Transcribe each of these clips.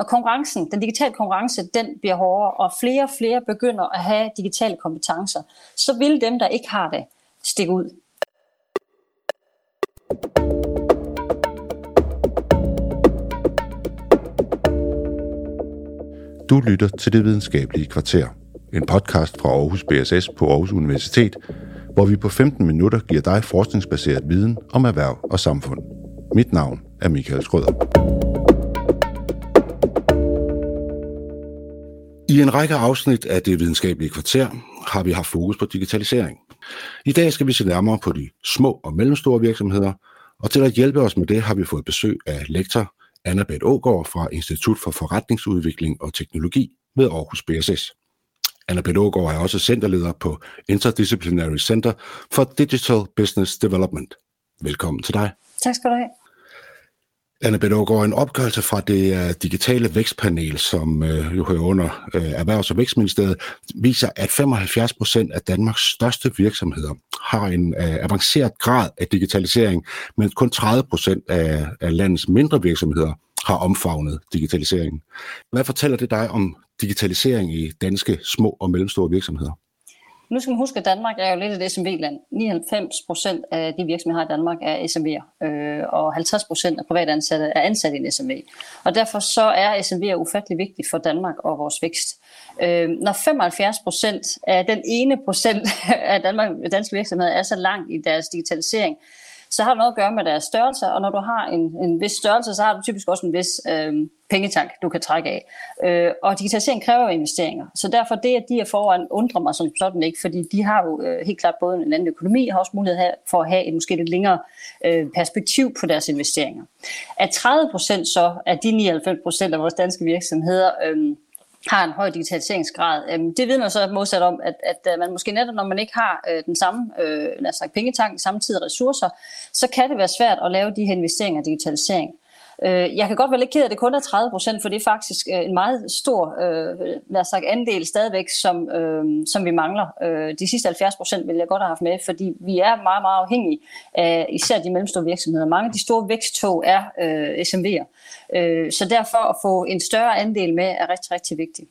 når konkurrencen, den digitale konkurrence, den bliver hårdere, og flere og flere begynder at have digitale kompetencer, så vil dem, der ikke har det, stikke ud. Du lytter til Det Videnskabelige Kvarter, en podcast fra Aarhus BSS på Aarhus Universitet, hvor vi på 15 minutter giver dig forskningsbaseret viden om erhverv og samfund. Mit navn er Michael Skrøder. I en række afsnit af Det Videnskabelige Kvarter har vi haft fokus på digitalisering. I dag skal vi se nærmere på de små og mellemstore virksomheder, og til at hjælpe os med det har vi fået besøg af lektor Annabeth Ågaard fra Institut for Forretningsudvikling og Teknologi ved Aarhus BSS. Annabeth Ågaard er også centerleder på Interdisciplinary Center for Digital Business Development. Velkommen til dig. Tak skal du have. Annabelle Aargaard, en opgørelse fra det øh, digitale vækstpanel, som øh, jo hører under øh, Erhvervs- og Vækstministeriet, viser, at 75 procent af Danmarks største virksomheder har en avanceret grad af digitalisering, mens kun 30 procent af, af landets mindre virksomheder har omfavnet digitaliseringen. Hvad fortæller det dig om digitalisering i danske små og mellemstore virksomheder? Nu skal man huske, at Danmark er jo lidt et SMV-land. 99 procent af de virksomheder i Danmark er SMV'er, øh, og 50 procent af privatansatte er ansat i en SMV. Og derfor så er SMV'er ufattelig vigtigt for Danmark og vores vækst. Øh, når 75 procent af den ene procent af Danmark, danske virksomheder er så langt i deres digitalisering, så har det noget at gøre med deres størrelse, og når du har en, en vis størrelse, så har du typisk også en vis øh, pengetank, du kan trække af. Øh, og digitalisering kræver investeringer, så derfor det, at de er foran, undrer mig som sådan ikke, fordi de har jo øh, helt klart både en anden økonomi, og har også mulighed for at have et måske lidt længere øh, perspektiv på deres investeringer. At 30 procent så af de 99 procent af vores danske virksomheder øh, har en høj digitaliseringsgrad. Øhm, det vidner så modsat om, at, at øh, man måske netop, når man ikke har øh, den samme øh, lad os sige, pengetank, samtidig ressourcer, så kan det være svært at lave de her investeringer i digitalisering. Øh, jeg kan godt være lidt ked af, at det kun er 30 procent, for det er faktisk øh, en meget stor øh, lad os andel stadigvæk, som, øh, som vi mangler. Øh, de sidste 70 procent vil jeg godt have haft med, fordi vi er meget, meget afhængige af især de mellemstore virksomheder. Mange af de store væksttog er øh, SMV'er. Øh, så derfor at få en større andel med er rigtig, rigtig vigtigt.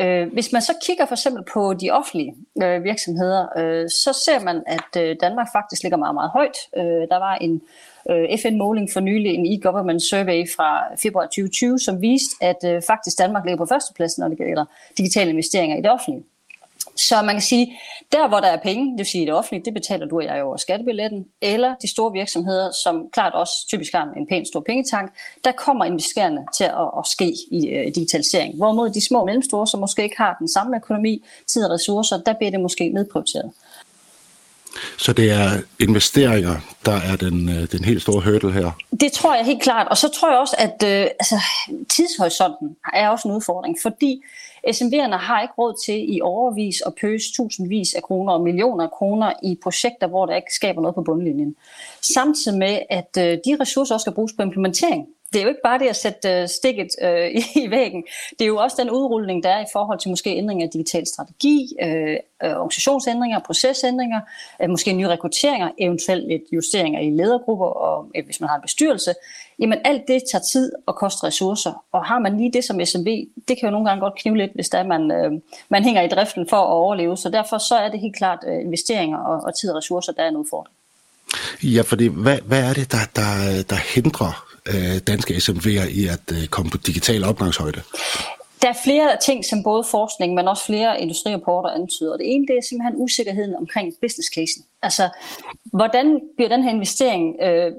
Øh, hvis man så kigger for eksempel på de offentlige øh, virksomheder, øh, så ser man, at øh, Danmark faktisk ligger meget, meget højt. Øh, der var en øh, FN-måling for nylig, en e-government survey fra februar 2020, som viste, at øh, faktisk Danmark ligger på førstepladsen, når det gælder digitale investeringer i det offentlige. Så man kan sige, der hvor der er penge, det vil sige det offentlige, det betaler du og jeg over skattebilletten, eller de store virksomheder, som klart også typisk har en pæn stor pengetank, der kommer investeringerne til at, at ske i uh, digitalisering. Hvorimod de små og mellemstore, som måske ikke har den samme økonomi, tid og ressourcer, der bliver det måske nedprioriteret. Så det er investeringer, der er den, øh, den helt store hurdle her? Det tror jeg helt klart. Og så tror jeg også, at øh, altså, tidshorisonten er også en udfordring, fordi SMV'erne har ikke råd til i overvis at pøse tusindvis af kroner og millioner af kroner i projekter, hvor der ikke skaber noget på bundlinjen. Samtidig med, at øh, de ressourcer også skal bruges på implementering det er jo ikke bare det at sætte øh, stikket øh, i væggen. Det er jo også den udrulning, der er i forhold til måske ændringer af digital strategi, øh, øh, organisationsændringer, procesændringer, øh, måske nye rekrutteringer, eventuelt lidt justeringer i ledergrupper, og øh, hvis man har en bestyrelse. Jamen alt det tager tid og koster ressourcer. Og har man lige det som SMV, det kan jo nogle gange godt knive lidt, hvis der man, øh, man hænger i driften for at overleve. Så derfor så er det helt klart øh, investeringer og, og tid og ressourcer, der er en udfordring. Ja, fordi hvad, hvad er det, der, der, der hindrer øh, danske SMV'er i at øh, komme på digital opgangshøjde? Der er flere ting, som både forskning, men også flere industrirapporter antyder. Det ene det er simpelthen usikkerheden omkring business casen. Altså, hvordan bliver den her investering øh,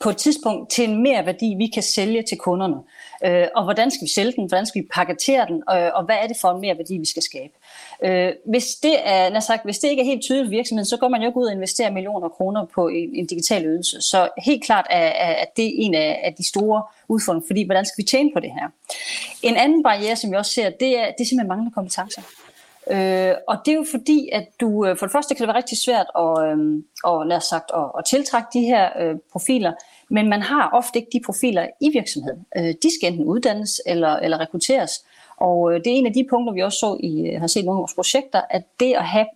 på et tidspunkt til en mere værdi, vi kan sælge til kunderne? Øh, og hvordan skal vi sælge den? Hvordan skal vi paketere den? Øh, og hvad er det for en mere værdi, vi skal skabe? Øh, hvis, det er, når sagt, hvis det ikke er helt tydeligt for virksomheden, så går man jo ikke ud og investerer millioner af kroner på en, en digital ydelse. Så helt klart er, er det en af, af de store udfordringer, fordi hvordan skal vi tjene på det her? En anden barriere, som vi også ser, det er, det er simpelthen manglende kompetencer. Øh, og det er jo fordi, at du øh, for det første kan det være rigtig svært at, øh, og, lad os sagt, at, at tiltrække de her øh, profiler, men man har ofte ikke de profiler i virksomheden. Øh, de skal enten uddannes eller, eller rekrutteres. Og øh, det er en af de punkter, vi også så i, øh, har set nogle af vores projekter, at det at have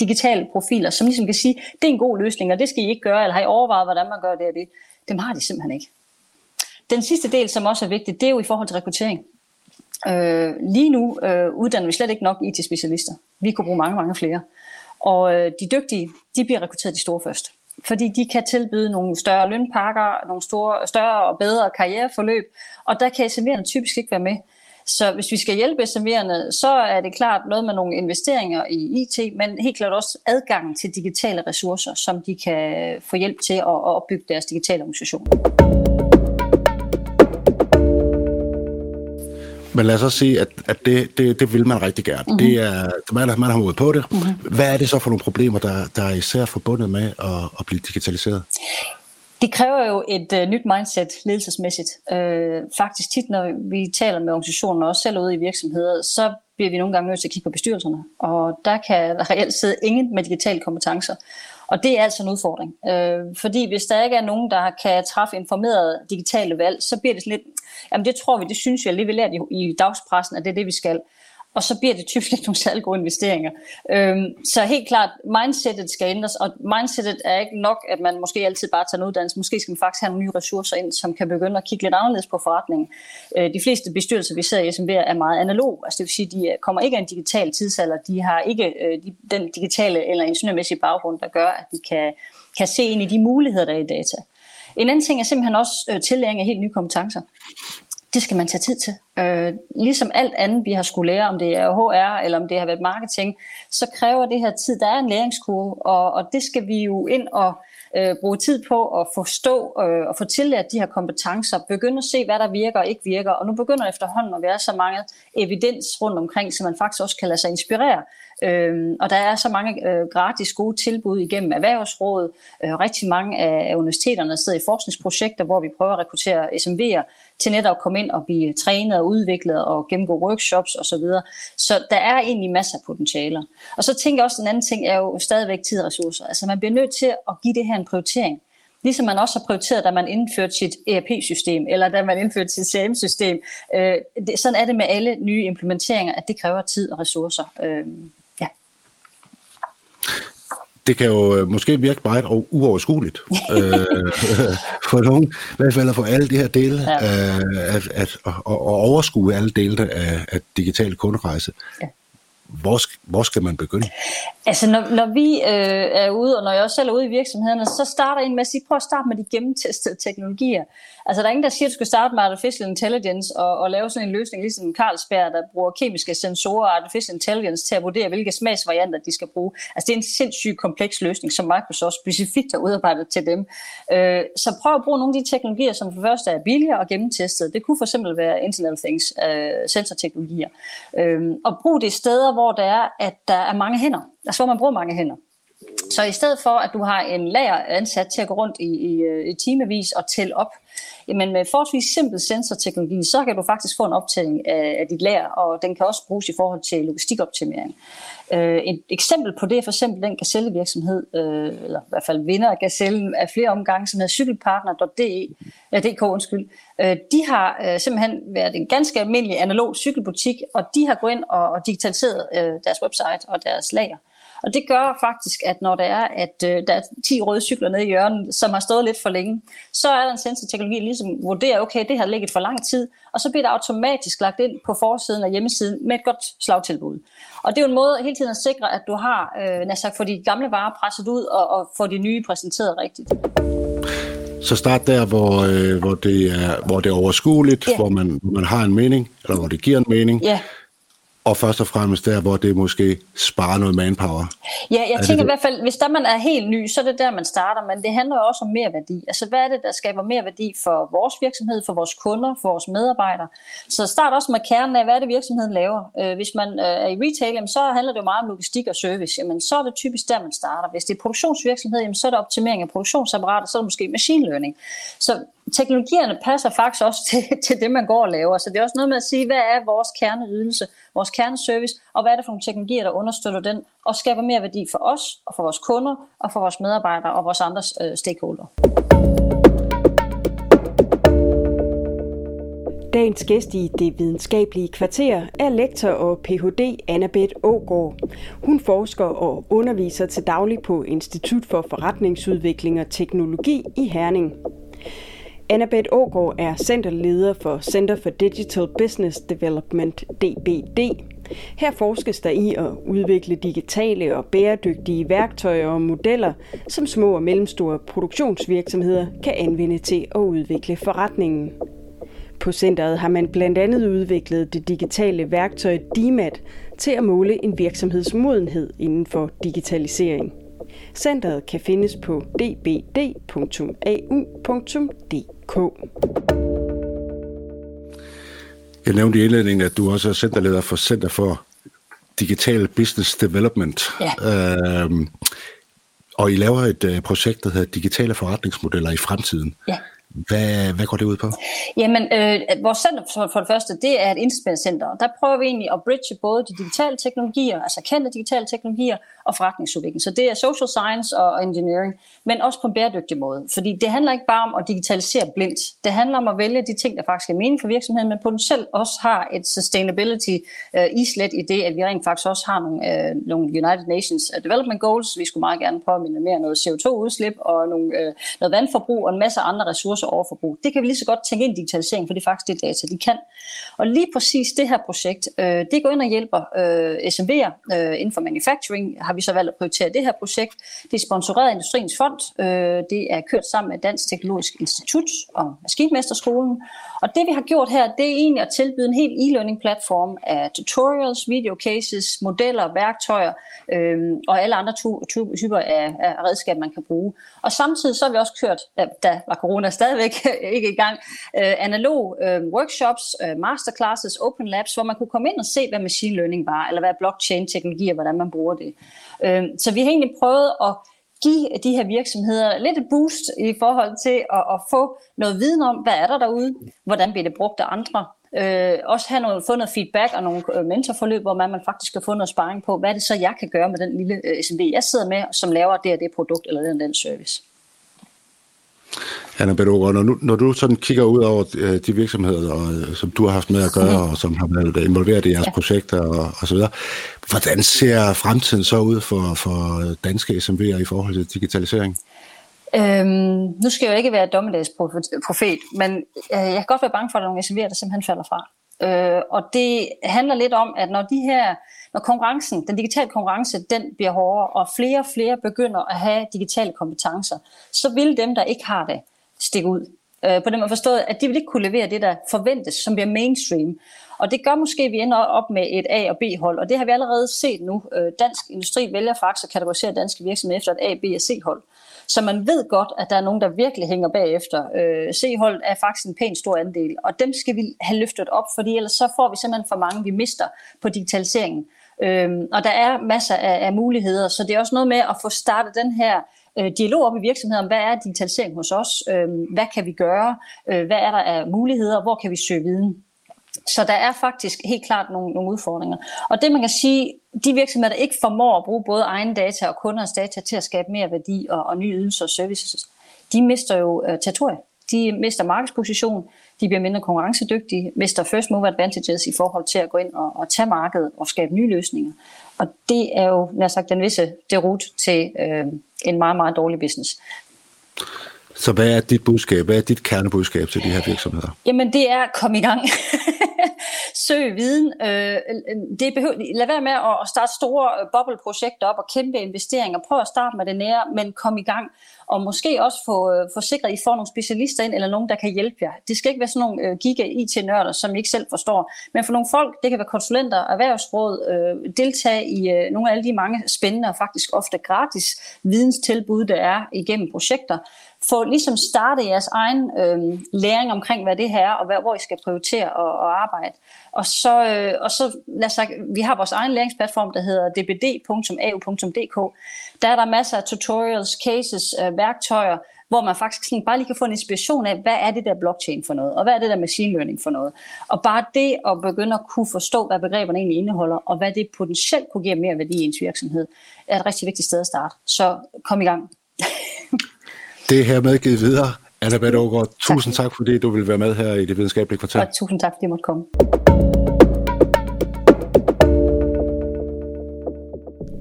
digitale profiler, som ligesom kan sige, det er en god løsning, og det skal I ikke gøre, eller har I overvejet, hvordan man gør det og det, dem har de simpelthen ikke. Den sidste del, som også er vigtig, det er jo i forhold til rekruttering. Øh, lige nu øh, uddanner vi slet ikke nok IT-specialister. Vi kunne bruge mange, mange flere. Og øh, de dygtige, de bliver rekrutteret de store først. Fordi de kan tilbyde nogle større lønpakker, nogle store, større og bedre karriereforløb, og der kan SMV'erne typisk ikke være med. Så hvis vi skal hjælpe SMV'erne, så er det klart noget med nogle investeringer i IT, men helt klart også adgang til digitale ressourcer, som de kan få hjælp til at opbygge deres digitale organisation. Men lad os også sige, at, at det, det, det vil man rigtig gerne. Mm-hmm. Det er, man, man har mod på det. Mm-hmm. Hvad er det så for nogle problemer, der, der er især forbundet med at, at blive digitaliseret? Det kræver jo et uh, nyt mindset ledelsesmæssigt. Uh, faktisk tit, når vi taler med organisationer, også selv ude i virksomheder, så bliver vi nogle gange nødt til at kigge på bestyrelserne. Og der kan reelt sidde ingen med digitale kompetencer. Og det er altså en udfordring. Øh, fordi hvis der ikke er nogen, der kan træffe informerede digitale valg, så bliver det sådan lidt, jamen det tror vi, det synes jeg lige, vi lært i, i dagspressen, at det er det, vi skal og så bliver det typisk ikke nogle særlig gode investeringer. Øhm, så helt klart, mindsetet skal ændres, og mindsetet er ikke nok, at man måske altid bare tager en uddannelse. Måske skal man faktisk have nogle nye ressourcer ind, som kan begynde at kigge lidt anderledes på forretningen. Øh, de fleste bestyrelser, vi ser i SMB, er meget analog. Altså det vil sige, de øh, kommer ikke af en digital tidsalder. De har ikke øh, de, den digitale eller ingeniørmæssige baggrund, der gør, at de kan, kan se ind i de muligheder, der er i data. En anden ting er simpelthen også øh, tillæring af helt nye kompetencer det skal man tage tid til. Øh, ligesom alt andet, vi har skulle lære, om det er HR eller om det har været marketing, så kræver det her tid. Der er en læringskurve, og, og det skal vi jo ind og øh, bruge tid på at forstå øh, og få tillært de her kompetencer, begynde at se, hvad der virker og ikke virker. Og nu begynder efterhånden at være så mange evidens rundt omkring, så man faktisk også kan lade sig inspirere Øhm, og der er så mange øh, gratis gode tilbud igennem Erhvervsrådet. Øh, rigtig mange af, af universiteterne sidder i forskningsprojekter, hvor vi prøver at rekruttere SMV'er til netop at komme ind og blive trænet og udviklet og gennemgå workshops osv. Så, videre. så der er egentlig masser af potentialer. Og så tænker jeg også, at en anden ting er jo stadigvæk tid og ressourcer. Altså man bliver nødt til at give det her en prioritering. Ligesom man også har prioriteret, da man indførte sit ERP-system, eller da man indførte sit CRM-system. Øh, det, sådan er det med alle nye implementeringer, at det kræver tid og ressourcer. Øh, det kan jo øh, måske virke meget uoverskueligt øh, for nogen, i hvert fald at få alle de her dele, ja. øh, at, at, at, at overskue alle dele af, af digital kunderejse. Ja. Hvor, hvor skal man begynde? Altså når, når vi øh, er ude, og når jeg også selv er ude i virksomhederne, så starter en med at sige, prøv at starte med de gennemtestede teknologier. Altså der er ingen, der siger, at du skal starte med artificial intelligence og, og lave sådan en løsning, ligesom Carlsberg, der bruger kemiske sensorer og artificial intelligence til at vurdere, hvilke smagsvarianter de skal bruge. Altså det er en sindssygt kompleks løsning, som Microsoft specifikt har udarbejdet til dem. Øh, så prøv at bruge nogle af de teknologier, som for første er billigere og gennemtestede. Det kunne for eksempel være Internet of Things, øh, sensorteknologier. Øh, og brug det steder, hvor der er, at der er mange hænder. Altså hvor man bruger mange hænder. Så i stedet for, at du har en lager ansat til at gå rundt i, i, øh, i timevis og tælle op, jamen med forholdsvis simpel sensorteknologi, så kan du faktisk få en optælling af, af dit lager, og den kan også bruges i forhold til logistikoptimering. Øh, et eksempel på det er for eksempel den gazellevirksomhed, øh, eller i hvert fald vinder af gazellen af flere omgange, som hedder cykelpartner.de, øh, DK, undskyld. Øh, de har øh, simpelthen været en ganske almindelig analog cykelbutik, og de har gået ind og, og digitaliseret øh, deres website og deres lager. Og det gør faktisk, at når der er, at øh, der er 10 røde cykler nede i hjørnet, som har stået lidt for længe, så er der en sensorteknologi, ligesom vurderer, okay, det har ligget for lang tid, og så bliver det automatisk lagt ind på forsiden af hjemmesiden med et godt slagtilbud. Og det er jo en måde hele tiden at sikre, at du har øh, sagt, for de gamle varer presset ud og, og få de nye præsenteret rigtigt. Så start der, hvor, øh, hvor, det er, hvor det er overskueligt, ja. hvor man, man har en mening, eller hvor det giver en mening. Ja og først og fremmest der, hvor det måske sparer noget manpower. Ja, jeg er tænker det, i hvert fald, hvis der man er helt ny, så er det der, man starter, men det handler jo også om mere værdi. Altså, hvad er det, der skaber mere værdi for vores virksomhed, for vores kunder, for vores medarbejdere? Så start også med kernen af, hvad er det, virksomheden laver. Øh, hvis man øh, er i retail, så handler det jo meget om logistik og service. Jamen, så er det typisk der, man starter. Hvis det er produktionsvirksomhed, jamen, så er det optimering af produktionsapparater, så er det måske machine learning. Så teknologierne passer faktisk også til, til det, man går og laver. Så det er også noget med at sige, hvad er vores kerneydelse, vores kerneservice, og hvad er det for nogle teknologier, der understøtter den, og skaber mere værdi for os, og for vores kunder, og for vores medarbejdere, og vores andre øh, stakeholder. Dagens gæst i det videnskabelige kvarter er lektor og Ph.D. Annabeth Ågård. Hun forsker og underviser til daglig på Institut for Forretningsudvikling og Teknologi i Herning. Annabeth Ågaard er centerleder for Center for Digital Business Development, DBD. Her forskes der i at udvikle digitale og bæredygtige værktøjer og modeller, som små og mellemstore produktionsvirksomheder kan anvende til at udvikle forretningen. På centret har man blandt andet udviklet det digitale værktøj DIMAT til at måle en virksomheds modenhed inden for digitalisering. Centret kan findes på dbd.au.dk. Jeg nævnte i indledningen, at du også er centerleder for Center for Digital Business Development. Ja. Øhm, og I laver et uh, projekt, der hedder Digitale Forretningsmodeller i fremtiden. Ja. Hvad, hvad går det ud på? Jamen, øh, vores center for, for det første, det er et internetcenter, der prøver vi egentlig at bridge både de digitale teknologier, altså kendte digitale teknologier, og forretningsudvikling. Så det er social science og engineering, men også på en bæredygtig måde. Fordi det handler ikke bare om at digitalisere blindt. Det handler om at vælge de ting, der faktisk er mening for virksomheden, men potentielt også har et sustainability øh, islet i det, at vi rent faktisk også har nogle, øh, nogle United Nations øh, Development Goals. Vi skulle meget gerne prøve at minimere noget CO2-udslip og nogle, øh, noget vandforbrug og en masse andre ressourcer overforbrug. Det kan vi lige så godt tænke ind i digitalisering, for det er faktisk det data, de kan. Og lige præcis det her projekt, øh, det går ind og hjælper øh, SMV'er øh, inden for manufacturing, har vi så valgt at prioritere det her projekt. Det er sponsoreret af Industriens Fond. Øh, det er kørt sammen med Dansk Teknologisk Institut og Maskinmesterskolen. Og det vi har gjort her, det er egentlig at tilbyde en helt e-learning platform af tutorials, video cases, modeller, værktøjer øh, og alle andre typer af, af redskaber, man kan bruge. Og samtidig så har vi også kørt, da var corona stadigvæk ikke i gang, øh, analog øh, workshops, øh, masterclasses, open labs, hvor man kunne komme ind og se, hvad machine learning var, eller hvad blockchain-teknologi og hvordan man bruger det. Øh, så vi har egentlig prøvet at give de her virksomheder lidt et boost i forhold til at, at få noget viden om, hvad er der derude, hvordan bliver det brugt af andre, Øh, også have noget, få noget feedback og nogle øh, mentorforløb, hvor man, man faktisk kan få noget sparring på, hvad er det så, jeg kan gøre med den lille øh, SMB, jeg sidder med, som laver det og det produkt eller den, den service. Anna Bedogård, når, når du sådan kigger ud over øh, de virksomheder, og, øh, som du har haft med at gøre, og som har været involveret i jeres ja. projekter og, og så videre, hvordan ser fremtiden så ud for, for danske SMV'er i forhold til digitalisering? Øhm, nu skal jeg jo ikke være dommedagsprofet, men øh, jeg kan godt være bange for, at der er nogle SMV'er, der simpelthen falder fra. Øh, og det handler lidt om, at når de her, når konkurrencen, den digitale konkurrence, den bliver hårdere, og flere og flere begynder at have digitale kompetencer, så vil dem, der ikke har det, stikke ud. Øh, på den måde forstået, at de vil ikke kunne levere det, der forventes, som bliver mainstream. Og det gør måske, at vi ender op med et A- og B-hold, og det har vi allerede set nu. Øh, dansk Industri vælger faktisk at kategorisere danske virksomheder efter et A, B og C-hold. Så man ved godt, at der er nogen, der virkelig hænger bagefter. Øh, C-holdet er faktisk en pæn stor andel, og dem skal vi have løftet op, fordi ellers så får vi simpelthen for mange, vi mister på digitaliseringen. Øhm, og der er masser af, af muligheder, så det er også noget med at få startet den her øh, dialog op i virksomheden om, hvad er digitalisering hos os, øh, hvad kan vi gøre, øh, hvad er der af muligheder, hvor kan vi søge viden. Så der er faktisk helt klart nogle, nogle udfordringer. Og det man kan sige, de virksomheder, der ikke formår at bruge både egen data og kunders data til at skabe mere værdi og, og nye ydelser og services, de mister jo øh, territoriet. De mister markedsposition, de bliver mindre konkurrencedygtige, mister first mover advantages i forhold til at gå ind og, og tage markedet og skabe nye løsninger. Og det er jo nær sagt den visse derut til øh, en meget, meget dårlig business. Så hvad er dit budskab? Hvad er dit kernebudskab til de her virksomheder? Jamen det er, kom i gang. Søg viden. Øh, det behøver, lad være med at starte store øh, bobleprojekter op og kæmpe investeringer. Prøv at starte med det nære, men kom i gang. Og måske også få, øh, få sikret, at I får nogle specialister ind, eller nogen, der kan hjælpe jer. Det skal ikke være sådan nogle øh, giga-IT-nørder, som I ikke selv forstår. Men for nogle folk, det kan være konsulenter, erhvervsråd, øh, deltage i øh, nogle af alle de mange spændende og faktisk ofte gratis videnstilbud, der er igennem projekter få ligesom startet jeres egen øh, læring omkring, hvad det her er, og hvad, hvor I skal prioritere og, og arbejde. Og så, øh, og så lad os sige, vi har vores egen læringsplatform, der hedder dbd.au.dk. Der er der masser af tutorials, cases, øh, værktøjer, hvor man faktisk sådan bare lige kan få en inspiration af, hvad er det der blockchain for noget, og hvad er det der machine learning for noget. Og bare det at begynde at kunne forstå, hvad begreberne egentlig indeholder, og hvad det potentielt kunne give mere værdi i ens virksomhed, er et rigtig vigtigt sted at starte. Så kom i gang. Det er her medgivet videre. Anna Bette Aargaard, tusind tak, fordi du vil være med her i det videnskabelige kvarter. Og tusind tak, fordi jeg måtte komme.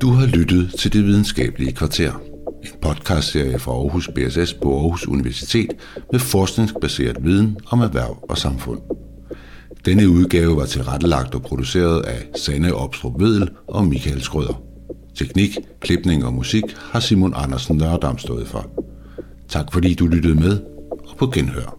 Du har lyttet til det videnskabelige kvarter. en podcastserie fra Aarhus BSS på Aarhus Universitet med forskningsbaseret viden om erhverv og samfund. Denne udgave var tilrettelagt og produceret af Sanne Opstrup Vedel og Michael Skrøder. Teknik, klipning og musik har Simon Andersen Nørdam stået for. Tak fordi du lyttede med, og på genhør.